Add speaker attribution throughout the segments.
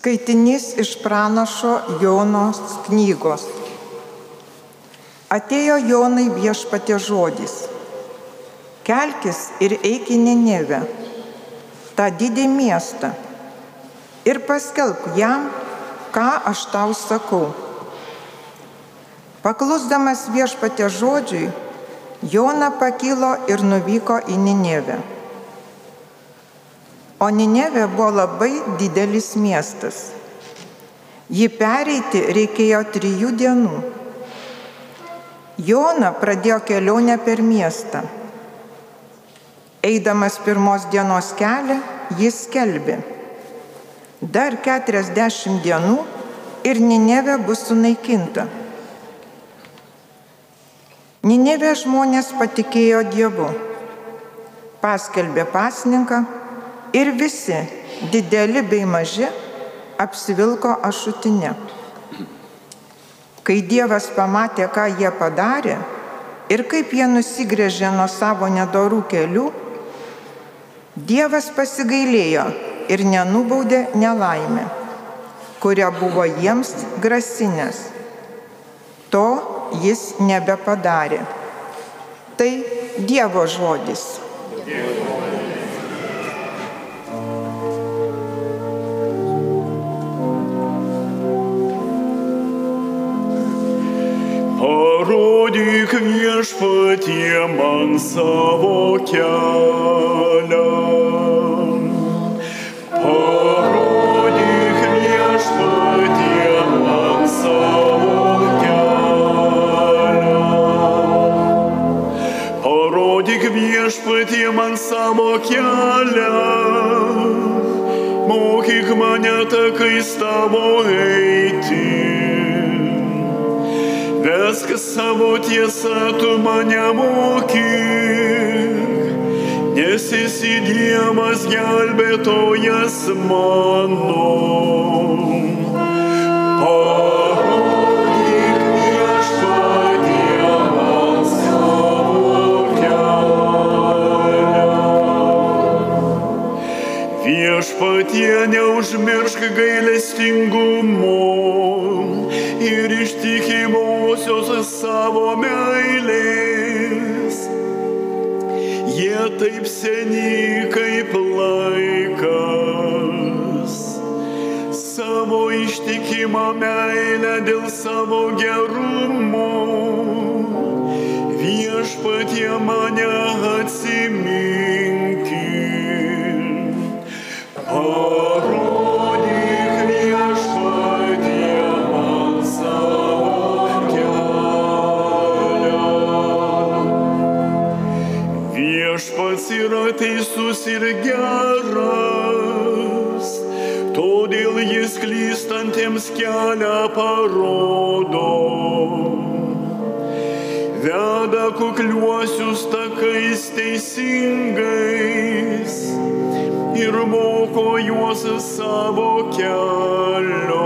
Speaker 1: Skaitinys iš pranašo Jonos knygos. Atėjo Jonai viešpatė žodis. Kelkis ir eik į Nenevę, tą didį miestą, ir paskelbk jam, ką aš tau sakau. Paklusdamas viešpatė žodžiui, Jona pakilo ir nuvyko į Ninevę. O Ninevė buvo labai didelis miestas. Jį pereiti reikėjo trijų dienų. Jona pradėjo kelionę per miestą. Eidamas pirmos dienos kelią, jis skelbė. Dar 40 dienų ir Ninevė bus sunaikinta. Ninevė žmonės patikėjo Dievu, paskelbė pasninką ir visi, dideli bei maži, apsivilko ašutinę. Kai Dievas pamatė, ką jie padarė ir kaip jie nusigrėžė nuo savo nedorų kelių, Dievas pasigailėjo ir nenubaudė nelaimę, kuria buvo jiems grasinės. To jis nebepadarė. Tai Dievo žodis. Dievo.
Speaker 2: Viešpatie man savo kelią. Parodyk viešpatie man savo kelią. Parodyk viešpatie man savo kelią. Mokyk mane takais tavo eiti. Savo tiesą, tu mane mokyk, nes esi Dievas gelbėtojas mano. Parodyk viešpatie man savo kelią. Viešpatie neužmiršk gailestingumo ištikimosios savo meilės. Jie taip seni kaip laikas. Savo ištikimą meilę dėl savo gerumo. Viešpatie mane atsiminki. Geras, todėl jis klystantiems kelią parodo. Veda kukliuosius takais teisingais ir moko juos savo kelio.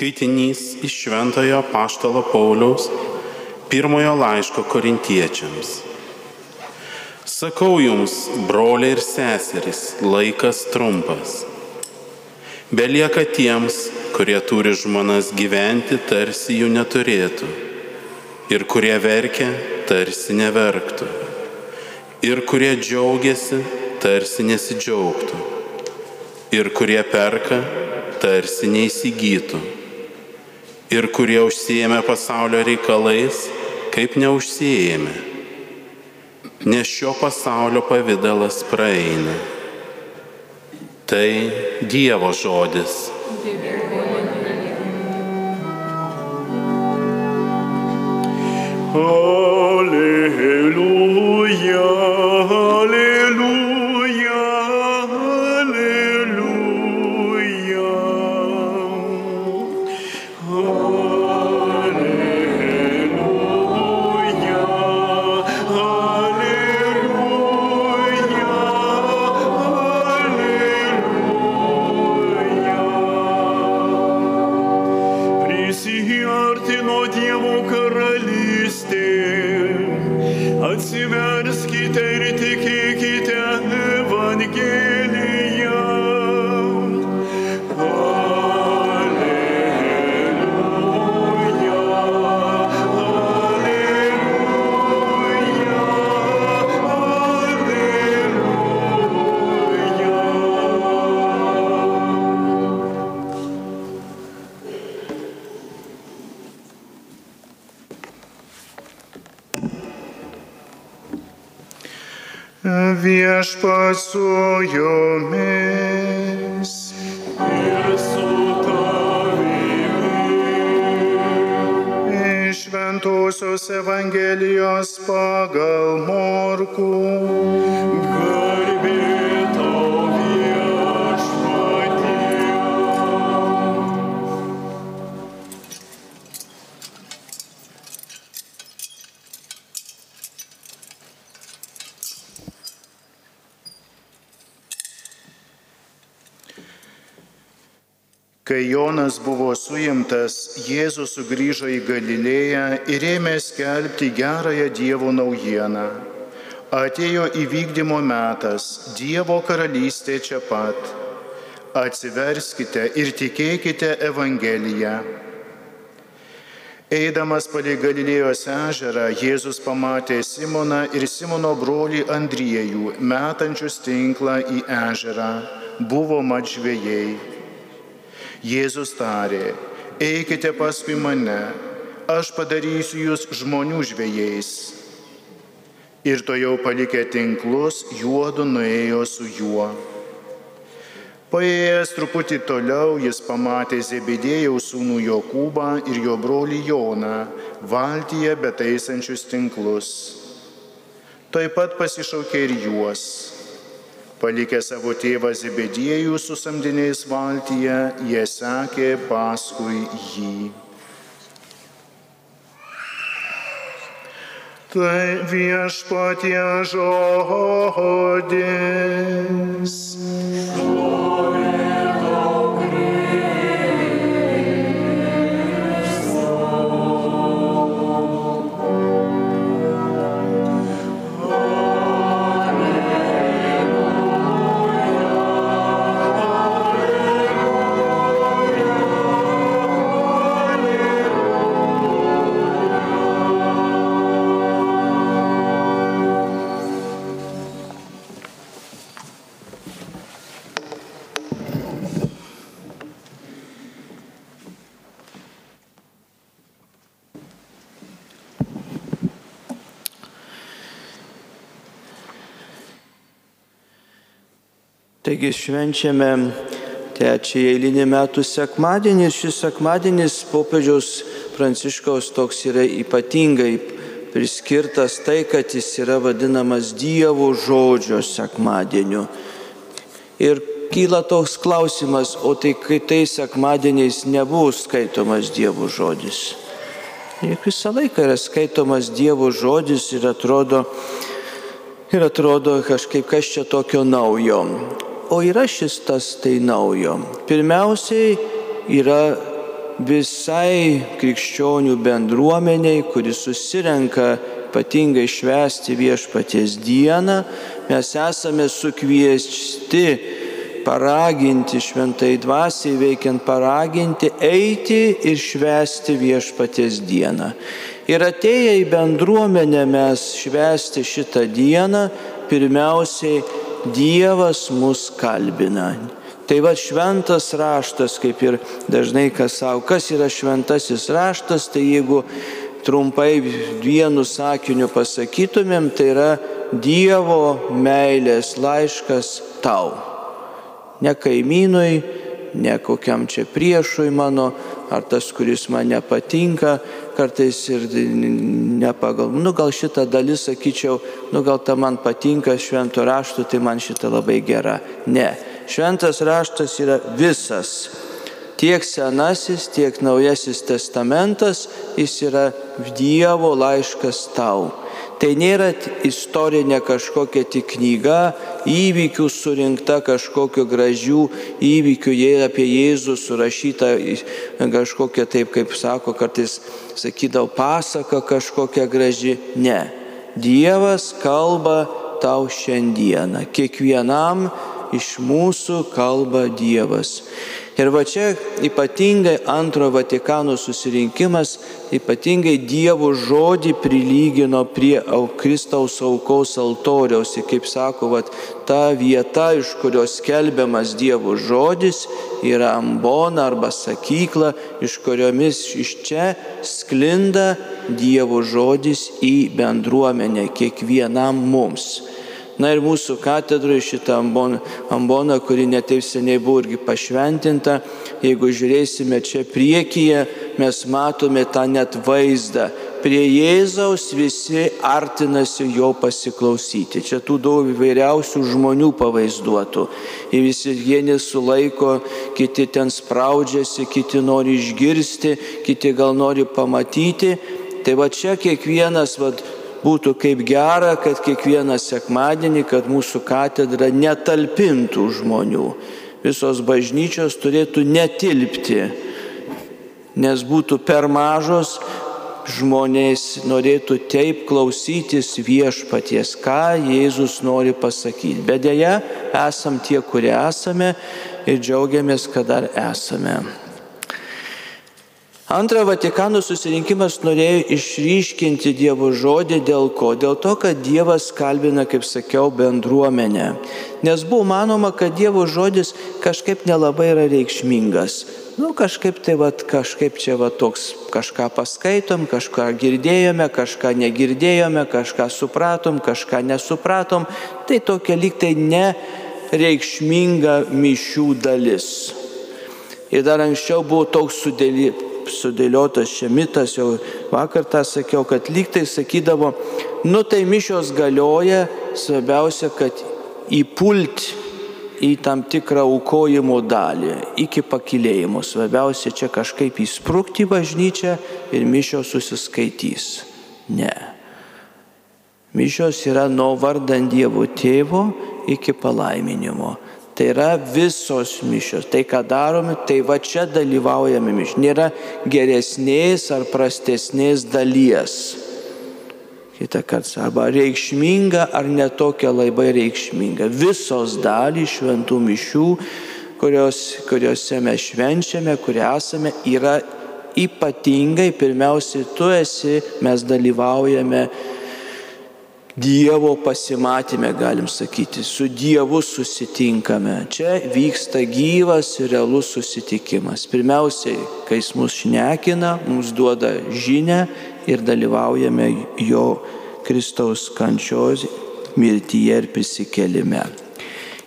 Speaker 3: Skaitinys iš Šventojo Paštalo Pauliaus pirmojo laiško korintiečiams. Sakau jums, broliai ir seserys, laikas trumpas. Belieka tiems, kurie turi žmonas gyventi, tarsi jų neturėtų. Ir kurie verkia, tarsi neverktų. Ir kurie džiaugiasi, tarsi nesidžiaugtų. Ir kurie perka, tarsi neįsigytų. Ir kurie užsijėmė pasaulio reikalais, kaip neužsijėmė. Nes šio pasaulio pavydalas praeina. Tai Dievo žodis.
Speaker 2: Alleluja,
Speaker 4: Viešpats su jumis.
Speaker 2: Ir su tavimi.
Speaker 4: Iš Ventosios Evangelijos pagal Morkų.
Speaker 2: Garbė
Speaker 4: Kai Jonas buvo suimtas, Jėzus sugrįžo į Galilėją ir ėmė skelbti gerąją Dievo naujieną. Atėjo įvykdymo metas, Dievo karalystė čia pat. Atsiverskite ir tikėkite Evangeliją. Eidamas palei Galilėjos ežerą, Jėzus pamatė Simoną ir Simono brolį Andriejų, metančius tinklą į ežerą. Buvo mat žvėjai. Jėzus tarė, eikite paskui mane, aš padarysiu jūs žmonių žvėjais. Ir to jau palikę tinklus, juodu nuėjo su juo. Paėjęs truputį toliau, jis pamatė Zebedėjaus sūnų Jokūbą ir jo brolį Joną, valtyje betaisančius tinklus. Taip pat pasišaukė ir juos. Palikę savo tėvą Zebediejų su samdiniais valtyje, jie sekė paskui jį. Tai viešpatie žodis.
Speaker 5: Taigi švenčiame trečiąjį eilinį metų sekmadienį ir šis sekmadienis popiežiaus Pranciškaus toks yra ypatingai priskirtas tai, kad jis yra vadinamas Dievo žodžio sekmadieniu. Ir kyla toks klausimas, o tai kai tai sekmadieniais nebuvo skaitomas Dievo žodis. Juk visą laiką yra skaitomas Dievo žodis ir atrodo, ir atrodo kažkaip kas čia tokio naujo. O yra šis tas tai naujo. Pirmiausiai yra visai krikščionių bendruomeniai, kuri susirenka ypatingai švęsti viešpaties dieną, mes esame sukviesti paraginti šventai dvasiai, veikiant paraginti, eiti ir švęsti viešpaties dieną. Ir atėję į bendruomenę mes švęsti šitą dieną, pirmiausiai Dievas mus kalbina. Tai va šventas raštas, kaip ir dažnai kas savo, kas yra šventasis raštas, tai jeigu trumpai vienu sakiniu pasakytumėm, tai yra Dievo meilės laiškas tau. Ne kaimynui, ne kokiam čia priešui mano, ar tas, kuris man nepatinka, kartais ir nepagal, nu gal šitą dalį sakyčiau, nu gal ta man patinka šventų raštų, tai man šitą labai gera. Ne, šventas raštas yra visas. Tiek senasis, tiek naujasis testamentas, jis yra Dievo laiškas tau. Tai nėra istorinė kažkokia tik knyga, įvykių surinkta kažkokio gražių įvykių, jie apie Jėzų surašyta kažkokia taip, kaip sako, kartais sakydavo pasaka kažkokia graži. Ne. Dievas kalba tau šiandieną. Kiekvienam iš mūsų kalba Dievas. Ir va čia ypatingai antrojo Vatikano susirinkimas, ypatingai Dievo žodį prilygino prie Kristaus aukos altoriaus. Ir kaip sako, va, ta vieta, iš kurios skelbiamas Dievo žodis, yra ambona arba sakykla, iš kuriomis iš čia sklinda Dievo žodis į bendruomenę kiekvienam mums. Na ir mūsų katedroje šitą amboną, amboną, kuri netaip seniai buvo irgi pašventinta, jeigu žiūrėsime čia priekyje, mes matome tą net vaizdą. Prie Jėzaus visi artinasi jo pasiklausyti. Čia tų daug įvairiausių žmonių pavaizduotų. Ir visi vieni sulaiko, kiti ten spraudžiasi, kiti nori išgirsti, kiti gal nori pamatyti. Tai va čia kiekvienas, va, būtų kaip gera, kad kiekvieną sekmadienį, kad mūsų katedra netalpintų žmonių. Visos bažnyčios turėtų netilpti, nes būtų per mažos, žmonės norėtų taip klausytis viešpaties, ką Jėzus nori pasakyti. Bet dėja, esam tie, kurie esame ir džiaugiamės, kad dar esame. Antra Vatikano susirinkimas norėjo išryškinti Dievo žodį dėl ko? Dėl to, kad Dievas kalbina, kaip sakiau, bendruomenę. Nes buvo manoma, kad Dievo žodis kažkaip nelabai yra reikšmingas. Nu, kažkaip tai va, kažkaip čia va toks, kažką paskaitom, kažką girdėjome, kažką negirdėjome, kažką supratom, kažką nesupratom. Tai tokia lyg tai nereikšminga mišių dalis. Ir dar anksčiau buvo toks sudėli, sudėliotas čia mitas, jau vakar tą sakiau, kad lygtai sakydavo, nu tai mišios galioja, svarbiausia, kad įpult į tam tikrą aukojimo dalį, iki pakilėjimo. Svarbiausia čia kažkaip įsprūkti bažnyčią ir mišios susiskaitys. Ne. Mišios yra nuo vardant Dievo tėvo iki palaiminimo. Tai yra visos mišios. Tai, ką darome, tai va čia dalyvaujame mišios. Nėra geresnės ar prastesnės dalies. Kita kartą, arba reikšminga ar netokia labai reikšminga. Visos dalys šventų mišių, kurios, kuriuose mes švenčiame, kurie esame, yra ypatingai, pirmiausiai tu esi, mes dalyvaujame Dievo pasimatymė, galim sakyti, su Dievu susitinkame. Čia vyksta gyvas ir realus susitikimas. Pirmiausiai, kai jis mus šnekina, mums duoda žinę ir dalyvaujame jo Kristaus kančios mirtyje ir prisikelime.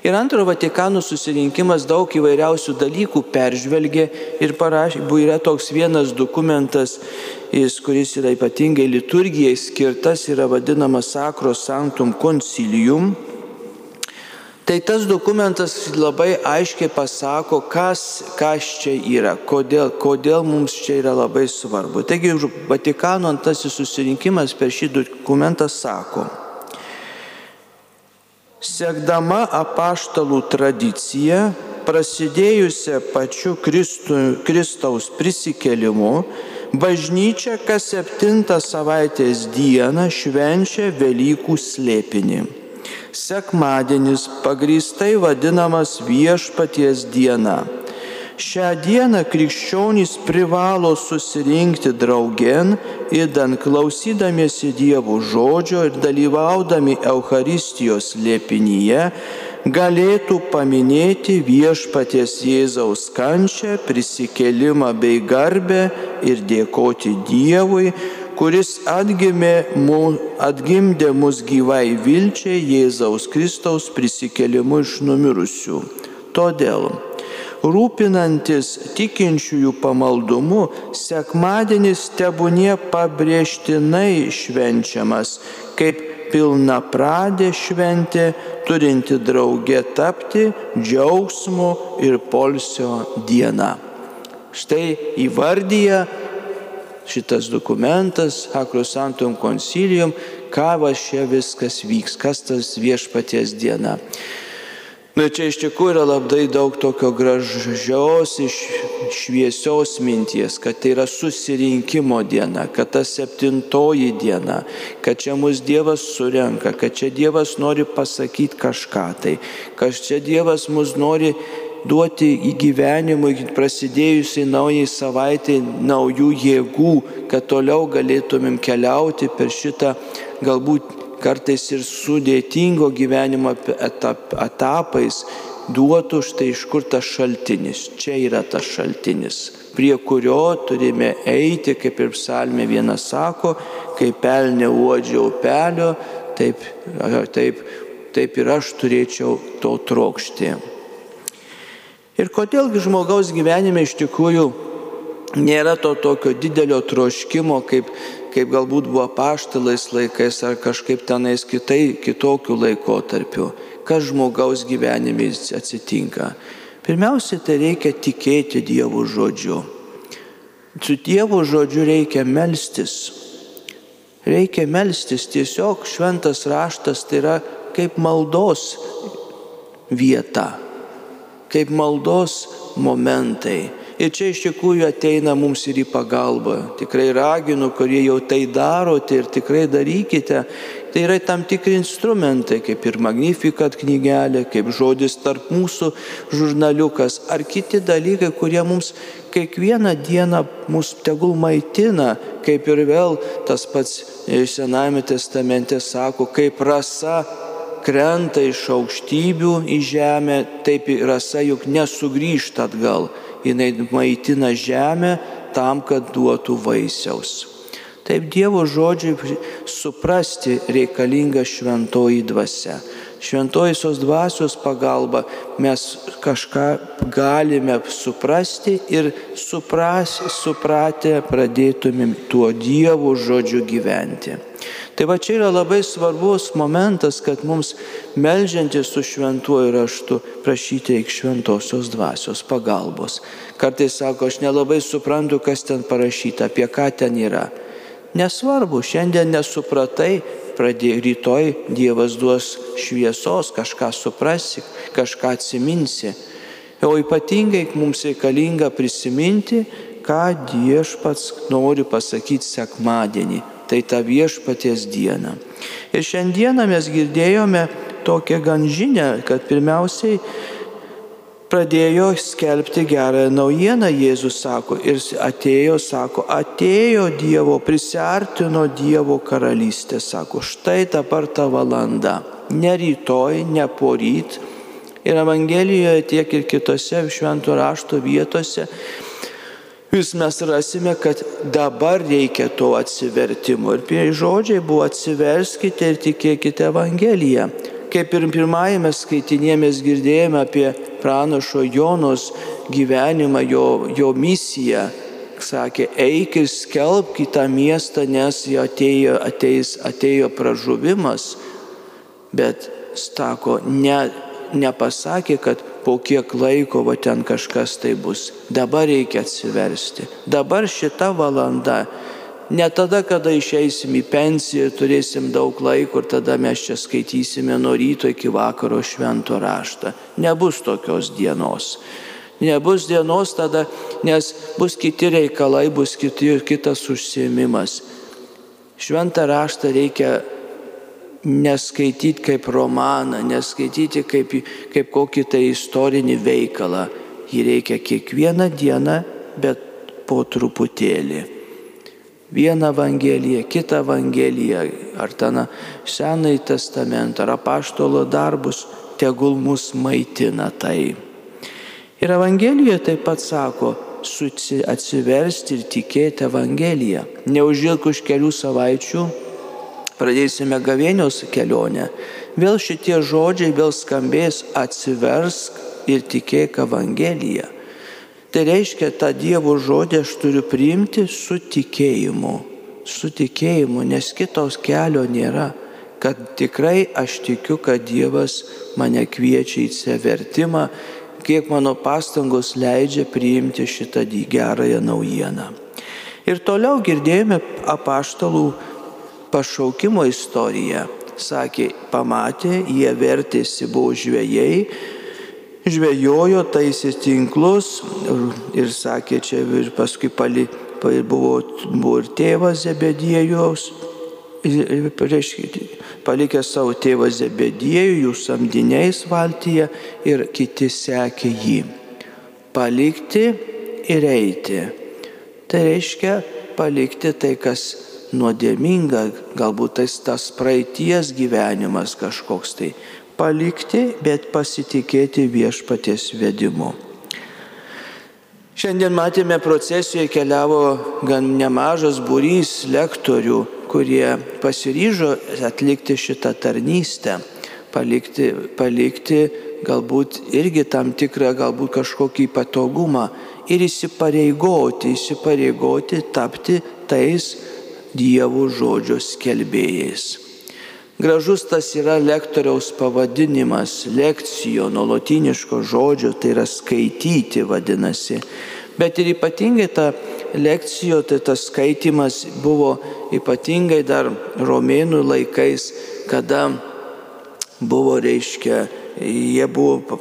Speaker 5: Ir antrojo Vatikano susirinkimas daug įvairiausių dalykų peržvelgė ir parašė, buvo yra toks vienas dokumentas, jis, kuris yra ypatingai liturgijai skirtas, yra vadinamas Sakro Sanctum Concilium. Tai tas dokumentas labai aiškiai pasako, kas, kas čia yra, kodėl, kodėl mums čia yra labai svarbu. Taigi Vatikano antrasis susirinkimas per šį dokumentą sako, Sekdama apaštalų tradiciją, prasidėjusią pačiu Kristu, Kristaus prisikelimu, bažnyčia kas septintą savaitės dieną švenčia Velykų slėpinį. Sekmadienis pagrįstai vadinamas viešpaties diena Šią dieną krikščionys privalo susirinkti draugen, įdant klausydamiesi Dievo žodžio ir dalyvaudami Euharistijos lėpinyje, galėtų paminėti viešpaties Jėzaus kančią, prisikelimą bei garbę ir dėkoti Dievui, kuris atgimė, atgimdė mus gyvai vilčiai Jėzaus Kristaus prisikelimu iš numirusių. Todėl rūpinantis tikinčiųjų pamaldumu, sekmadienis tebūnie pabrėžtinai švenčiamas kaip pilna pradė šventė, turinti draugė tapti džiaugsmo ir polsio diena. Štai įvardyja šitas dokumentas, Hakrosantum Concilium, ką va čia viskas vyks, kas tas viešpaties diena. Na čia iš tikrųjų yra labai daug tokio gražios, šviesios minties, kad tai yra susirinkimo diena, kad ta septintoji diena, kad čia mus Dievas surenka, kad čia Dievas nori pasakyti kažką tai, kad čia Dievas mus nori duoti į gyvenimui prasidėjusiai naujai savaitai naujų jėgų, kad toliau galėtumėm keliauti per šitą galbūt kartais ir sudėtingo gyvenimo etap, etapais duotų štai iš kur tas šaltinis. Čia yra tas šaltinis, prie kurio turime eiti, kaip ir psalmė vienas sako, kai pelnė uodžia upelio, taip, taip, taip ir aš turėčiau to trokšti. Ir kodėlgi žmogaus gyvenime iš tikrųjų nėra to tokio didelio troškimo, kaip kaip galbūt buvo paštalais laikais ar kažkaip tenais kitai, kitokių laikotarpių, kas žmogaus gyvenime atsitinka. Pirmiausia, tai reikia tikėti Dievo žodžiu. Su Dievo žodžiu reikia melstis. Reikia melstis tiesiog šventas raštas tai yra kaip maldos vieta, kaip maldos momentai Ir čia iš tikrųjų ateina mums ir į pagalbą. Tikrai raginu, kurie jau tai darote ir tikrai darykite. Tai yra tam tikri instrumentai, kaip ir Magnificat knygelė, kaip žodis tarp mūsų žurnaliukas, ar kiti dalykai, kurie mums kiekvieną dieną mus tegul maitina, kaip ir vėl tas pats Sename testamente sako, kaip rasa krenta iš aukštybių į žemę, taip rasa juk nesugrįžta atgal jinai maitina žemę tam, kad duotų vaisiaus. Taip Dievo žodžiui suprasti reikalinga šventoji dvasia. Šventojosios dvasios pagalba mes kažką galime suprasti ir supras, supratę pradėtumėm tuo Dievo žodžiu gyventi. Tai va čia yra labai svarbus momentas, kad mums melžiantis su šventuoju raštu prašyti eik šventosios dvasios pagalbos. Kartais sako, aš nelabai suprantu, kas ten parašyta, apie ką ten yra. Nesvarbu, šiandien nesupratai, pradė rytoj Dievas duos šviesos, kažką suprasi, kažką atsiminsi. O ypatingai mums reikalinga prisiminti, ką Dievas nori pasakyti sekmadienį tai tą viešpaties dieną. Ir šiandieną mes girdėjome tokią gan žinę, kad pirmiausiai pradėjo skelbti gerąją naujieną, Jėzus sako, ir atėjo, sako, atėjo Dievo, prisartino Dievo karalystė, sako, štai dabar ta valanda, ne rytoj, ne poryt. Ir Evangelijoje tiek ir kitose šventų rašto vietose vis mes rasime, kad dabar reikia to atsivertimo. Ir prie žodžiai buvo atsiverskite ir tikėkite Evangeliją. Kaip ir pirmajame skaitinėje mes girdėjome apie pranašo Jonos gyvenimą, jo, jo misiją. Sakė, eik ir skelb kitą miestą, nes jo atėjo, ateis, atėjo pražuvimas. Bet, sako, ne, nepasakė, kad po kiek laiko va ten kažkas tai bus. Dabar reikia atsiversti. Dabar šita valanda. Ne tada, kada išeisim į pensiją ir turėsim daug laiko ir tada mes čia skaitysime nuo ryto iki vakaro švento raštą. Nebus tokios dienos. Nebus dienos tada, nes bus kiti reikalai, bus kiti, kitas užsiemimas. Šventą raštą reikia neskaityti kaip romaną, neskaityti kaip, kaip kokį tai istorinį veikalą. Jį reikia kiekvieną dieną, bet po truputėlį. Vieną evangeliją, kitą evangeliją, ar ten Senąjį testamentą, ar apaštalo darbus, tegul mus maitina tai. Ir Evangelijoje taip pat sako, atsiversti ir tikėti Evangeliją. Neužilg už kelių savaičių pradėsime gavėnios kelionę, vėl šitie žodžiai vėl skambės atsiversk ir tikėk Evangeliją. Tai reiškia, tą Dievo žodį aš turiu priimti su tikėjimu. Su tikėjimu, nes kitos kelio nėra. Kad tikrai aš tikiu, kad Dievas mane kviečia į severtimą, kiek mano pastangos leidžia priimti šitą gerąją naujieną. Ir toliau girdėjome apaštalų pašaukimo istoriją. Sakė, pamatė, jie vertėsi, buvo žvėjai, žvėjojo, taisė tinklus ir sakė, čia ir paskui pali, buvo, buvo ir tėvas Zebediejos, reiškia, palikė savo tėvą Zebediejų, jų samdiniais valtyje ir kiti sekė jį. Palikti ir eiti. Tai reiškia palikti tai, kas nuodėminga, galbūt tas, tas praeities gyvenimas kažkoks tai. Palikti, bet pasitikėti viešpaties vedimu. Šiandien matėme procesijoje keliavo gan nemažas būrys lektorių, kurie pasiryžo atlikti šitą tarnystę, palikti, palikti galbūt irgi tam tikrą, galbūt kažkokį patogumą ir įsipareigoti, įsipareigoti tapti tais Dievo žodžio skelbėjais. Gražus tas yra lektoriaus pavadinimas, lekcijo nuo lotiniško žodžio, tai yra skaityti vadinasi. Bet ir ypatingai ta lekcijo, tai tas skaitimas buvo ypatingai dar romėnų laikais, kada buvo, reiškia, jie buvo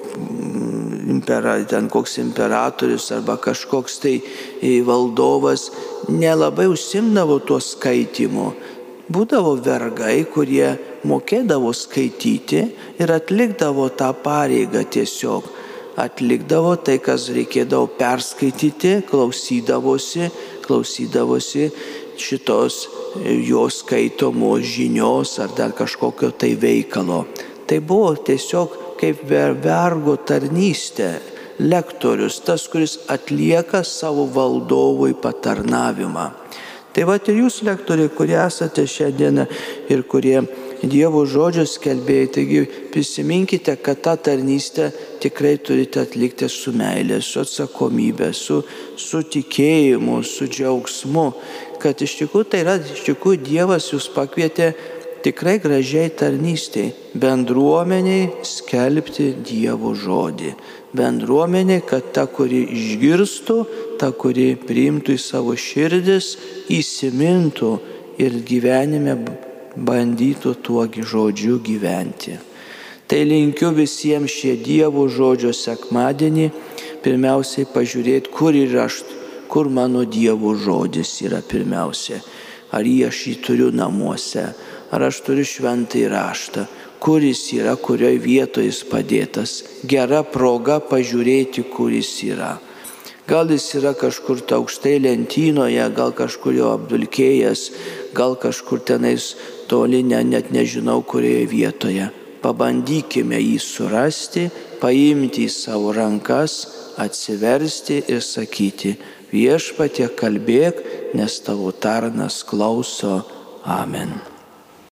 Speaker 5: impera, ten koks imperatorius arba kažkoks tai valdovas, nelabai užsimdavo tuo skaitimu. Būdavo vergai, kurie mokėdavo skaityti ir atlikdavo tą pareigą tiesiog. Atlikdavo tai, kas reikėdavo perskaityti, klausydavosi, klausydavosi šitos jo skaitomos žinios ar dar kažkokio tai veikalo. Tai buvo tiesiog kaip vergo tarnystė, lektorius, tas, kuris atlieka savo valdovui patarnavimą. Tai va ir jūs, lektoriai, kurie esate šiandieną ir kurie Dievo žodžio skelbėjai, taigi prisiminkite, kad tą tarnystę tikrai turite atlikti su meilė, su atsakomybė, su, su tikėjimu, su džiaugsmu, kad iš tikrųjų tai yra, iš tikrųjų Dievas jūs pakvietė tikrai gražiai tarnystėj, bendruomeniai skelbti Dievo žodį. Bendruomeniai, kad ta, kuri išgirstų, ta, kuri priimtų į savo širdis, įsimintų ir gyvenime bandytų tuo žodžiu gyventi. Tai linkiu visiems šie Dievo žodžio sekmadienį, pirmiausiai pažiūrėti, kur yra, kur mano Dievo žodis yra pirmiausia. Ar jį aš jį turiu namuose, ar aš turiu šventąjį raštą, kuris yra, kurioje vietoje jis padėtas. Gera proga pažiūrėti, kuris yra. Gal jis yra kažkur aukštai lentynoje, gal kažkur jo apdulkėjęs, gal kažkur tenais toli, ne, net nežinau kurioje vietoje. Pabandykime jį surasti, paimti į savo rankas, atsiversti ir sakyti, viešpatie kalbėk, nes tavo tarnas klauso. Amen.